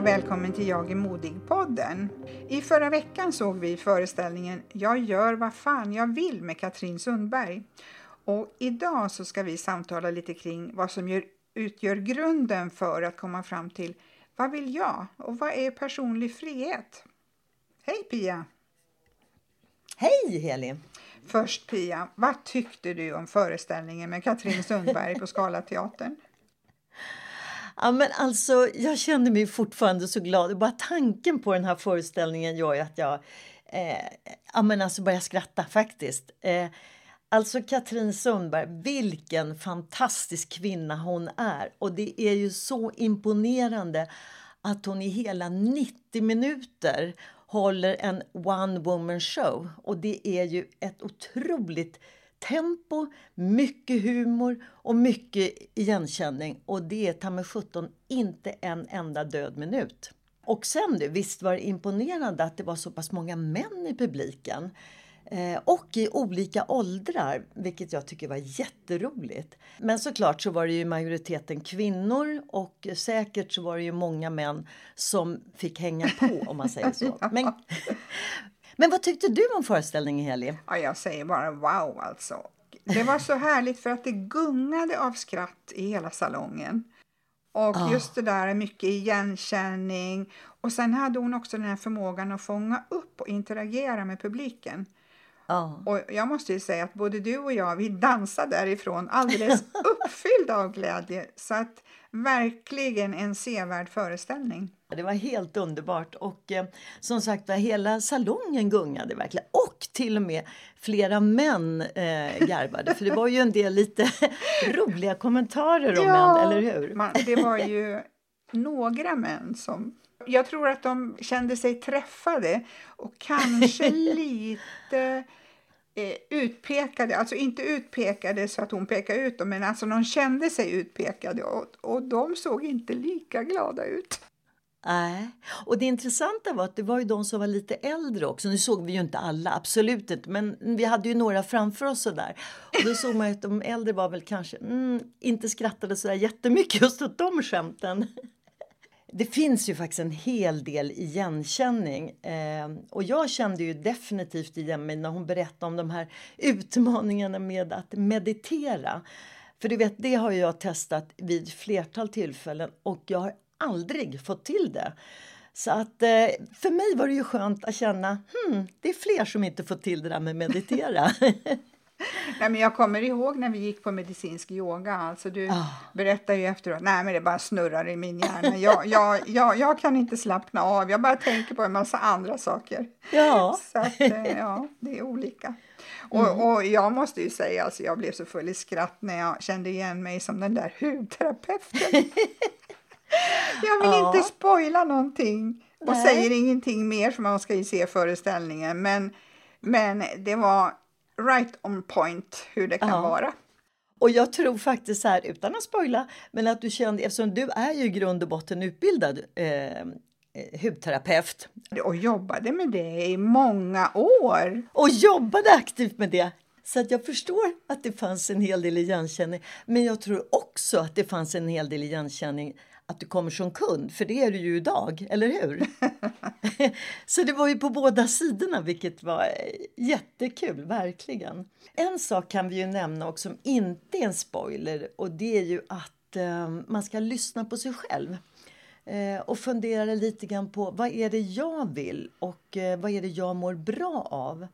Och välkommen till Jag är modig-podden. I förra veckan såg vi föreställningen Jag gör vad fan jag vill med Katrin Sundberg. Och idag så ska vi samtala lite kring vad som gör, utgör grunden för att komma fram till vad vill jag och vad är personlig frihet? Hej Pia! Hej Heli! Först Pia, vad tyckte du om föreställningen med Katrin Sundberg på Scalateatern? Ja, men alltså, jag känner mig fortfarande så glad. Bara tanken på den här föreställningen gör ju att jag eh, ja, men alltså börjar skratta faktiskt. Eh, alltså Katrin Sundberg, vilken fantastisk kvinna hon är. Och det är ju så imponerande att hon i hela 90 minuter håller en one woman show. Och det är ju ett otroligt tempo, mycket humor och mycket igenkänning. Och det är ta med 17 inte en enda död minut. Och sen du, visst var det imponerande att det var så pass många män i publiken. Eh, och i olika åldrar, vilket jag tycker var jätteroligt. Men såklart så var det ju majoriteten kvinnor och säkert så var det ju många män som fick hänga på om man säger så. Men, men vad tyckte du om föreställningen Heli? Ja, jag säger bara wow alltså. Det var så härligt för att det gungade av skratt i hela salongen. Och Ah. just det där mycket igenkänning. Och sen hade hon också den här förmågan att fånga upp och interagera med publiken. Ja. Och jag måste ju säga att både du och jag, vi dansade därifrån alldeles uppfyllda av glädje. Så att verkligen en sevärd föreställning. Det var helt underbart och eh, som sagt var hela salongen gungade verkligen och till och med flera män eh, garvade för det var ju en del lite roliga kommentarer om män, eller hur? Man, det var ju några män som... Jag tror att de kände sig träffade och kanske lite eh, utpekade. Alltså inte utpekade så att hon pekade ut dem, men alltså de kände sig utpekade och, och de såg inte lika glada ut. Nej. Och det intressanta var att det var ju de som var lite äldre också. Nu såg vi ju inte alla, absolut inte, men vi hade ju några framför oss sådär. Och då såg man ju att de äldre var väl kanske mm, inte skrattade sådär jättemycket just åt de skämten. Det finns ju faktiskt en hel del igenkänning. Eh, och jag kände ju definitivt igen mig när hon berättade om de här utmaningarna med att meditera. För du vet, det har jag testat vid flertal tillfällen och jag har aldrig fått till det. Så att eh, för mig var det ju skönt att känna, hmm, det är fler som inte får till det där med meditera. Nej, men jag kommer ihåg när vi gick på medicinsk yoga. Alltså du Ah. berättade ju efteråt, nej men det bara snurrar i min hjärna. Jag, jag, jag, jag kan inte slappna av, jag bara tänker på en massa andra saker. ja. Så att, eh, ja, det är olika. Och, och jag måste ju säga, alltså, jag blev så full i skratt när jag kände igen mig som den där hudterapeuten. jag vill Ja. inte spoila någonting och Nej. säger ingenting mer för man ska ju se föreställningen. Men, men det var right on point hur det kan Ja. vara. Och jag tror faktiskt så här, utan att spoila, men att du kände, eftersom du är ju i grund och botten utbildad eh, eh, hudterapeut Och jobbade med det i många år. och jobbade aktivt med det. Så att jag förstår att det fanns en hel del igenkänning. Men jag tror också att det fanns en hel del igenkänning att du kommer som kund, för det är du ju idag, eller hur? så det var ju på båda sidorna, vilket var jättekul, verkligen. En sak kan vi ju nämna också som inte är en spoiler och det är ju att eh, man ska lyssna på sig själv eh, och fundera lite grann på vad är det jag vill och eh, vad är det jag mår bra av.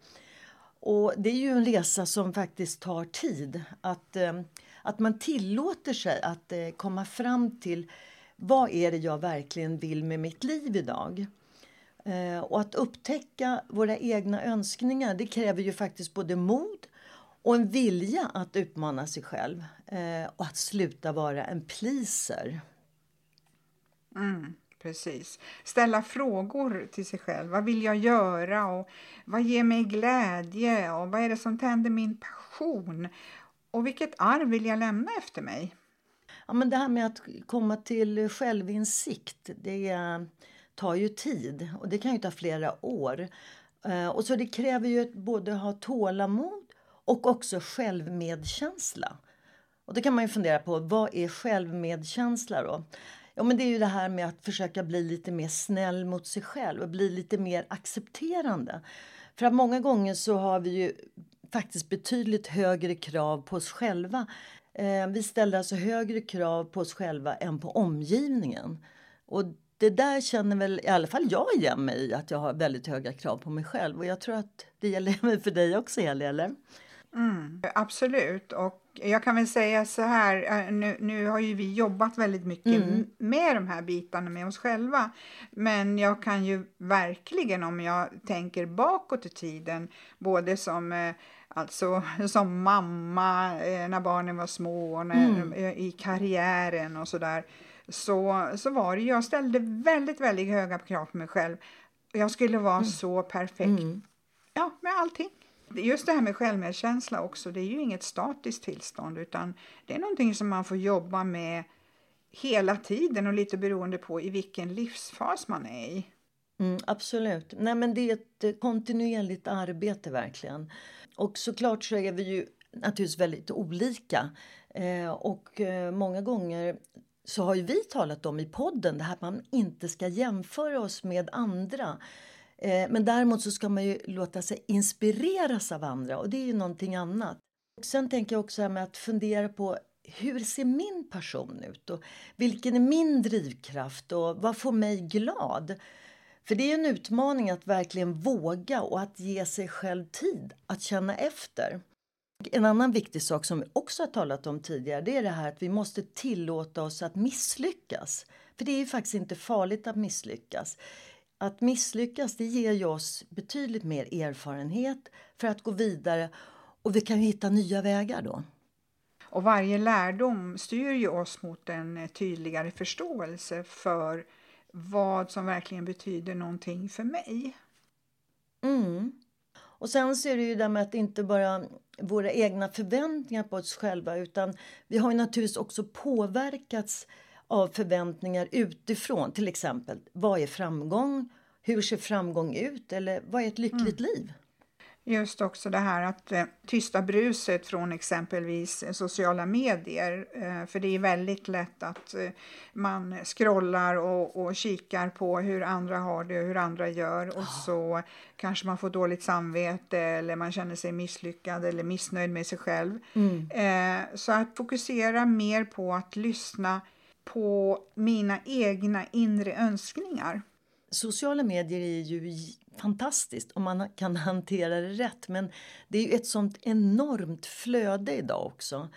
Och det är ju en resa som faktiskt tar tid. Att, eh, att man tillåter sig att eh, komma fram till vad är det jag verkligen vill med mitt liv idag. Eh, och att upptäcka våra egna önskningar det kräver ju faktiskt både mod och en vilja att utmana sig själv och att sluta vara en pleaser. Mm. Precis. Ställa frågor till sig själv. Vad vill jag göra? Och vad ger mig glädje? Och vad är det som tänder min passion? Och vilket arv vill jag lämna efter mig? Ja, men det här med att komma till självinsikt, det tar ju tid. Och det kan ju ta flera år. Eh, och så det kräver ju både ha tålamod och också självmedkänsla. Och då kan man ju fundera på vad är självmedkänsla då? Ja, men det är ju det här med att försöka bli lite mer snäll mot sig själv och bli lite mer accepterande. För att många gånger så har vi ju faktiskt betydligt högre krav på oss själva. Eh, vi ställer alltså högre krav på oss själva än på omgivningen. Och det där känner väl i alla fall jag igen mig i, att jag har väldigt höga krav på mig själv. Och jag tror att det gäller även för dig också, Eli, eller? Mm, absolut. Och jag kan väl säga så här, eh, nu, nu har ju vi jobbat väldigt mycket mm. med de här bitarna med oss själva. Men jag kan ju verkligen om jag tänker bakåt i tiden, både som eh, Alltså som mamma eh, när barnen var små, när, mm. i karriären och sådär. Så, så var det, jag ställde väldigt, väldigt höga krav på mig själv. Jag skulle vara mm. så perfekt. Mm. Ja, med allting. Just det här med självmedkänsla också, det är ju inget statiskt tillstånd utan det är någonting som man får jobba med hela tiden och lite beroende på i vilken livsfas man är i. Mm, absolut. Nej, men det är ett eh, kontinuerligt arbete verkligen. Och såklart så är vi ju naturligtvis väldigt olika. Eh, och eh, många gånger så har ju vi talat om i podden det här att man inte ska jämföra oss med andra. Eh, men däremot så ska man ju låta sig inspireras av andra och det är ju någonting annat. Sen tänker jag också med att fundera på hur ser min passion ut och vilken är min drivkraft och vad får mig glad? För det är en utmaning att verkligen våga och att ge sig själv tid att känna efter. En annan viktig sak som vi också har talat om tidigare det är det här att vi måste tillåta oss att misslyckas. För det är faktiskt inte farligt att misslyckas att misslyckas det ger oss betydligt mer erfarenhet för att gå vidare och vi kan hitta nya vägar då. Och varje lärdom styr ju oss mot en tydligare förståelse för vad som verkligen betyder någonting för mig. Mm. Och sen så är det ju det med att inte bara våra egna förväntningar på oss själva utan vi har ju naturligtvis också påverkats av förväntningar utifrån. Till exempel, vad är framgång? Hur ser framgång ut? Eller vad är ett lyckligt mm. liv? Just också det här att eh, tysta bruset från exempelvis sociala medier. Eh, för det är väldigt lätt att eh, man scrollar och, och kikar på hur andra har det och hur andra gör och oh. så kanske man får dåligt samvete eller man känner sig misslyckad eller missnöjd med sig själv. Mm. Eh, så att fokusera mer på att lyssna på mina egna inre önskningar. Sociala medier är ju fantastiskt om man kan hantera det rätt men det är ju ett sånt enormt flöde idag också.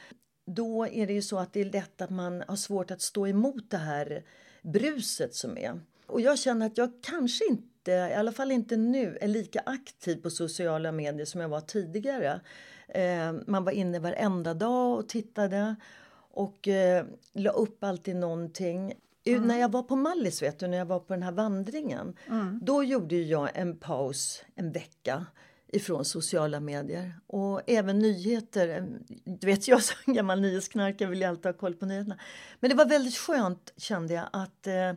Då är det ju så att det är lätt att man har svårt att stå emot det här bruset som är. Och jag känner att jag kanske inte, i alla fall inte nu, är lika aktiv på sociala medier som jag var tidigare. Eh, man var inne varenda dag och tittade och eh, la upp alltid någonting. Mm. När jag var på Mallis, vet du, när jag var på den här vandringen, mm. då gjorde jag en paus en vecka ifrån sociala medier. Och även nyheter. Du vet, jag som gammal nyhetsknarkare vill alltid ha koll på nyheterna. Men det var väldigt skönt, kände jag, att eh, eh,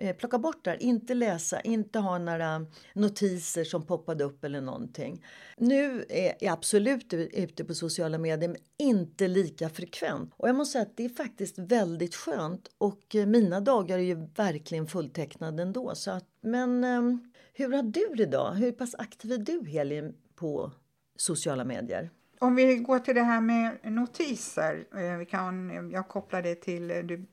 Eh, plocka bort det här. Inte läsa, inte ha några notiser som poppade upp eller någonting. Nu är jag absolut ute på sociala medier men inte lika frekvent. Och jag måste säga att det är faktiskt väldigt skönt och eh, mina dagar är ju verkligen fulltecknade ändå. Så att, men ehm, hur har du det då? Hur pass aktiv är du Helin på sociala medier? Om vi går till det här med notiser. Eh, vi kan, jag kopplar det till du,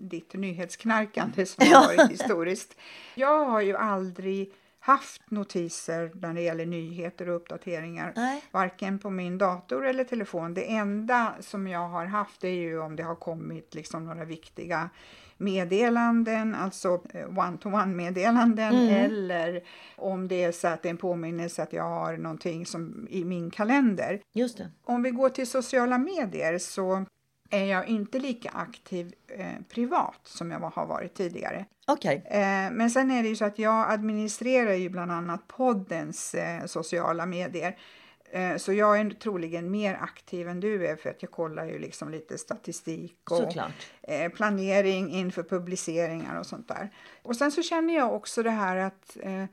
ditt nyhetsknarkande som har varit historiskt. Jag har ju aldrig haft notiser när det gäller nyheter och uppdateringar. Nej. Varken på min dator eller telefon. Det enda som jag har haft är ju om det har kommit liksom några viktiga meddelanden, alltså eh, one-to-one meddelanden mm. eller om det är så att det är en påminnelse att jag har någonting som i min kalender. Just det. Om vi går till sociala medier så är jag inte lika aktiv eh, privat som jag har varit tidigare. Okay. Eh, men sen är det ju så att jag administrerar ju bland annat poddens eh, sociala medier. Eh, så jag är troligen mer aktiv än du är för att jag kollar ju liksom lite statistik och eh, planering inför publiceringar och sånt där. Och sen så känner jag också det här att eh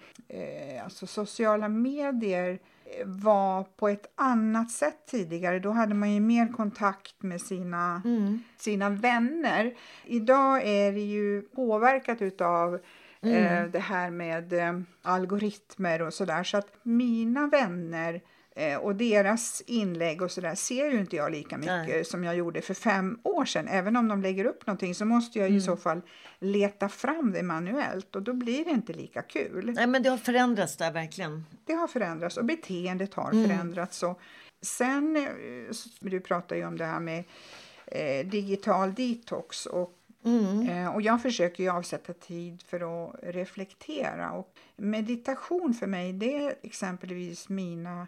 alltså sociala medier var på ett annat sätt tidigare. Då hade man ju mer kontakt med sina, mm. sina vänner. Idag är det ju påverkat utav mm. eh, det här med eh, algoritmer och sådär. Så att mina vänner Eh, och deras inlägg och sådär ser ju inte jag lika mycket Nej. som jag gjorde för fem år sedan. Även om de lägger upp någonting så måste jag mm. i så fall leta fram det manuellt och då blir det inte lika kul. Nej men det har förändrats där verkligen. Det har förändrats och beteendet har mm. förändrats. Och sen, eh, du pratar ju om det här med eh, digital detox och Mm. Eh, och jag försöker ju avsätta tid för att reflektera. Och meditation för mig det är exempelvis mina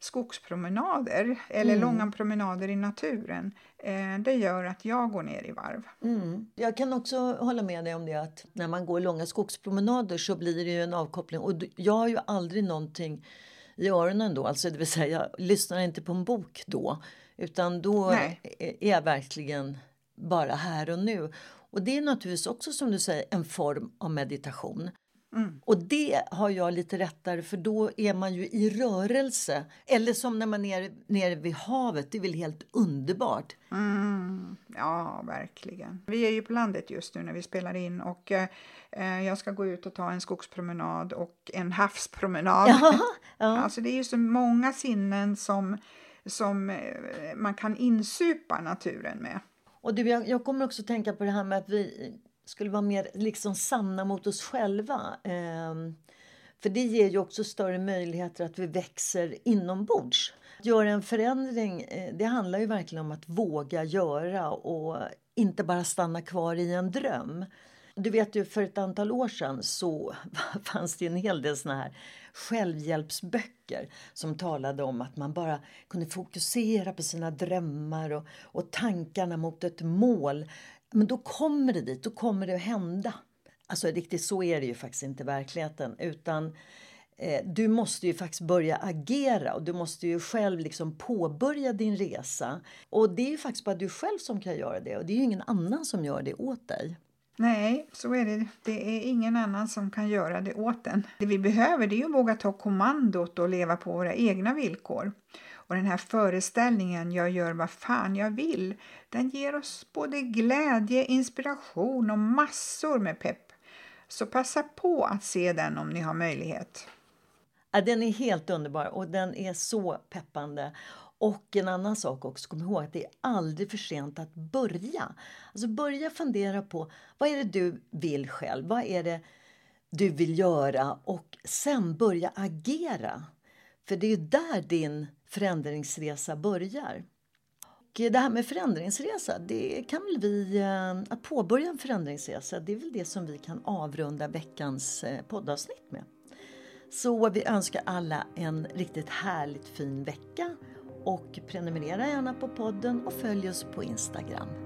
skogspromenader eller mm. långa promenader i naturen. Eh, det gör att jag går ner i varv. Mm. Jag kan också hålla med dig om det att när man går långa skogspromenader så blir det en avkoppling. Och jag har ju aldrig någonting i öronen då, alltså det vill säga jag lyssnar inte på en bok då. Utan då Nej. är jag verkligen bara här och nu. Och det är naturligtvis också som du säger en form av meditation. Mm. Och det har jag lite rättare för då är man ju i rörelse. Eller som när man är nere vid havet, det är väl helt underbart. Mm. Ja, verkligen. Vi är ju på landet just nu när vi spelar in och eh, jag ska gå ut och ta en skogspromenad och en havspromenad. Ja, ja. Alltså det är ju så många sinnen som, som eh, man kan insupa naturen med. Och du, jag, jag kommer också tänka på det här med att vi skulle vara mer liksom sanna mot oss själva. Ehm, för det ger ju också större möjligheter att vi växer inombords. Att göra en förändring, eh, det handlar ju verkligen om att våga göra och inte bara stanna kvar i en dröm. Du vet ju för ett antal år sedan så fanns det en hel del såna här självhjälpsböcker som talade om att man bara kunde fokusera på sina drömmar och, och tankarna mot ett mål men då kommer det dit, då kommer det att hända. Alltså riktigt så är det ju faktiskt inte i verkligheten. Utan eh, du måste ju faktiskt börja agera och du måste ju själv liksom påbörja din resa. Och det är ju faktiskt bara du själv som kan göra det och det är ju ingen annan som gör det åt dig. Nej, så är det. Det är ingen annan som kan göra det åt en. Det vi behöver det är att våga ta kommandot och leva på våra egna villkor. Och den här föreställningen Jag gör vad fan jag vill, den ger oss både glädje, inspiration och massor med pepp. Så passa på att se den om ni har möjlighet. Ja, den är helt underbar och den är så peppande. Och en annan sak också, kom ihåg att det är aldrig för sent att börja. Alltså börja fundera på vad är det du vill själv? Vad är det du vill göra? Och sen börja agera. För det är där din förändringsresa börjar. Och det här med förändringsresa, det kan väl vi, eh, att påbörja en förändringsresa, det är väl det som vi kan avrunda veckans eh, poddavsnitt med. Så vi önskar alla en riktigt härligt fin vecka och prenumerera gärna på podden och följ oss på Instagram.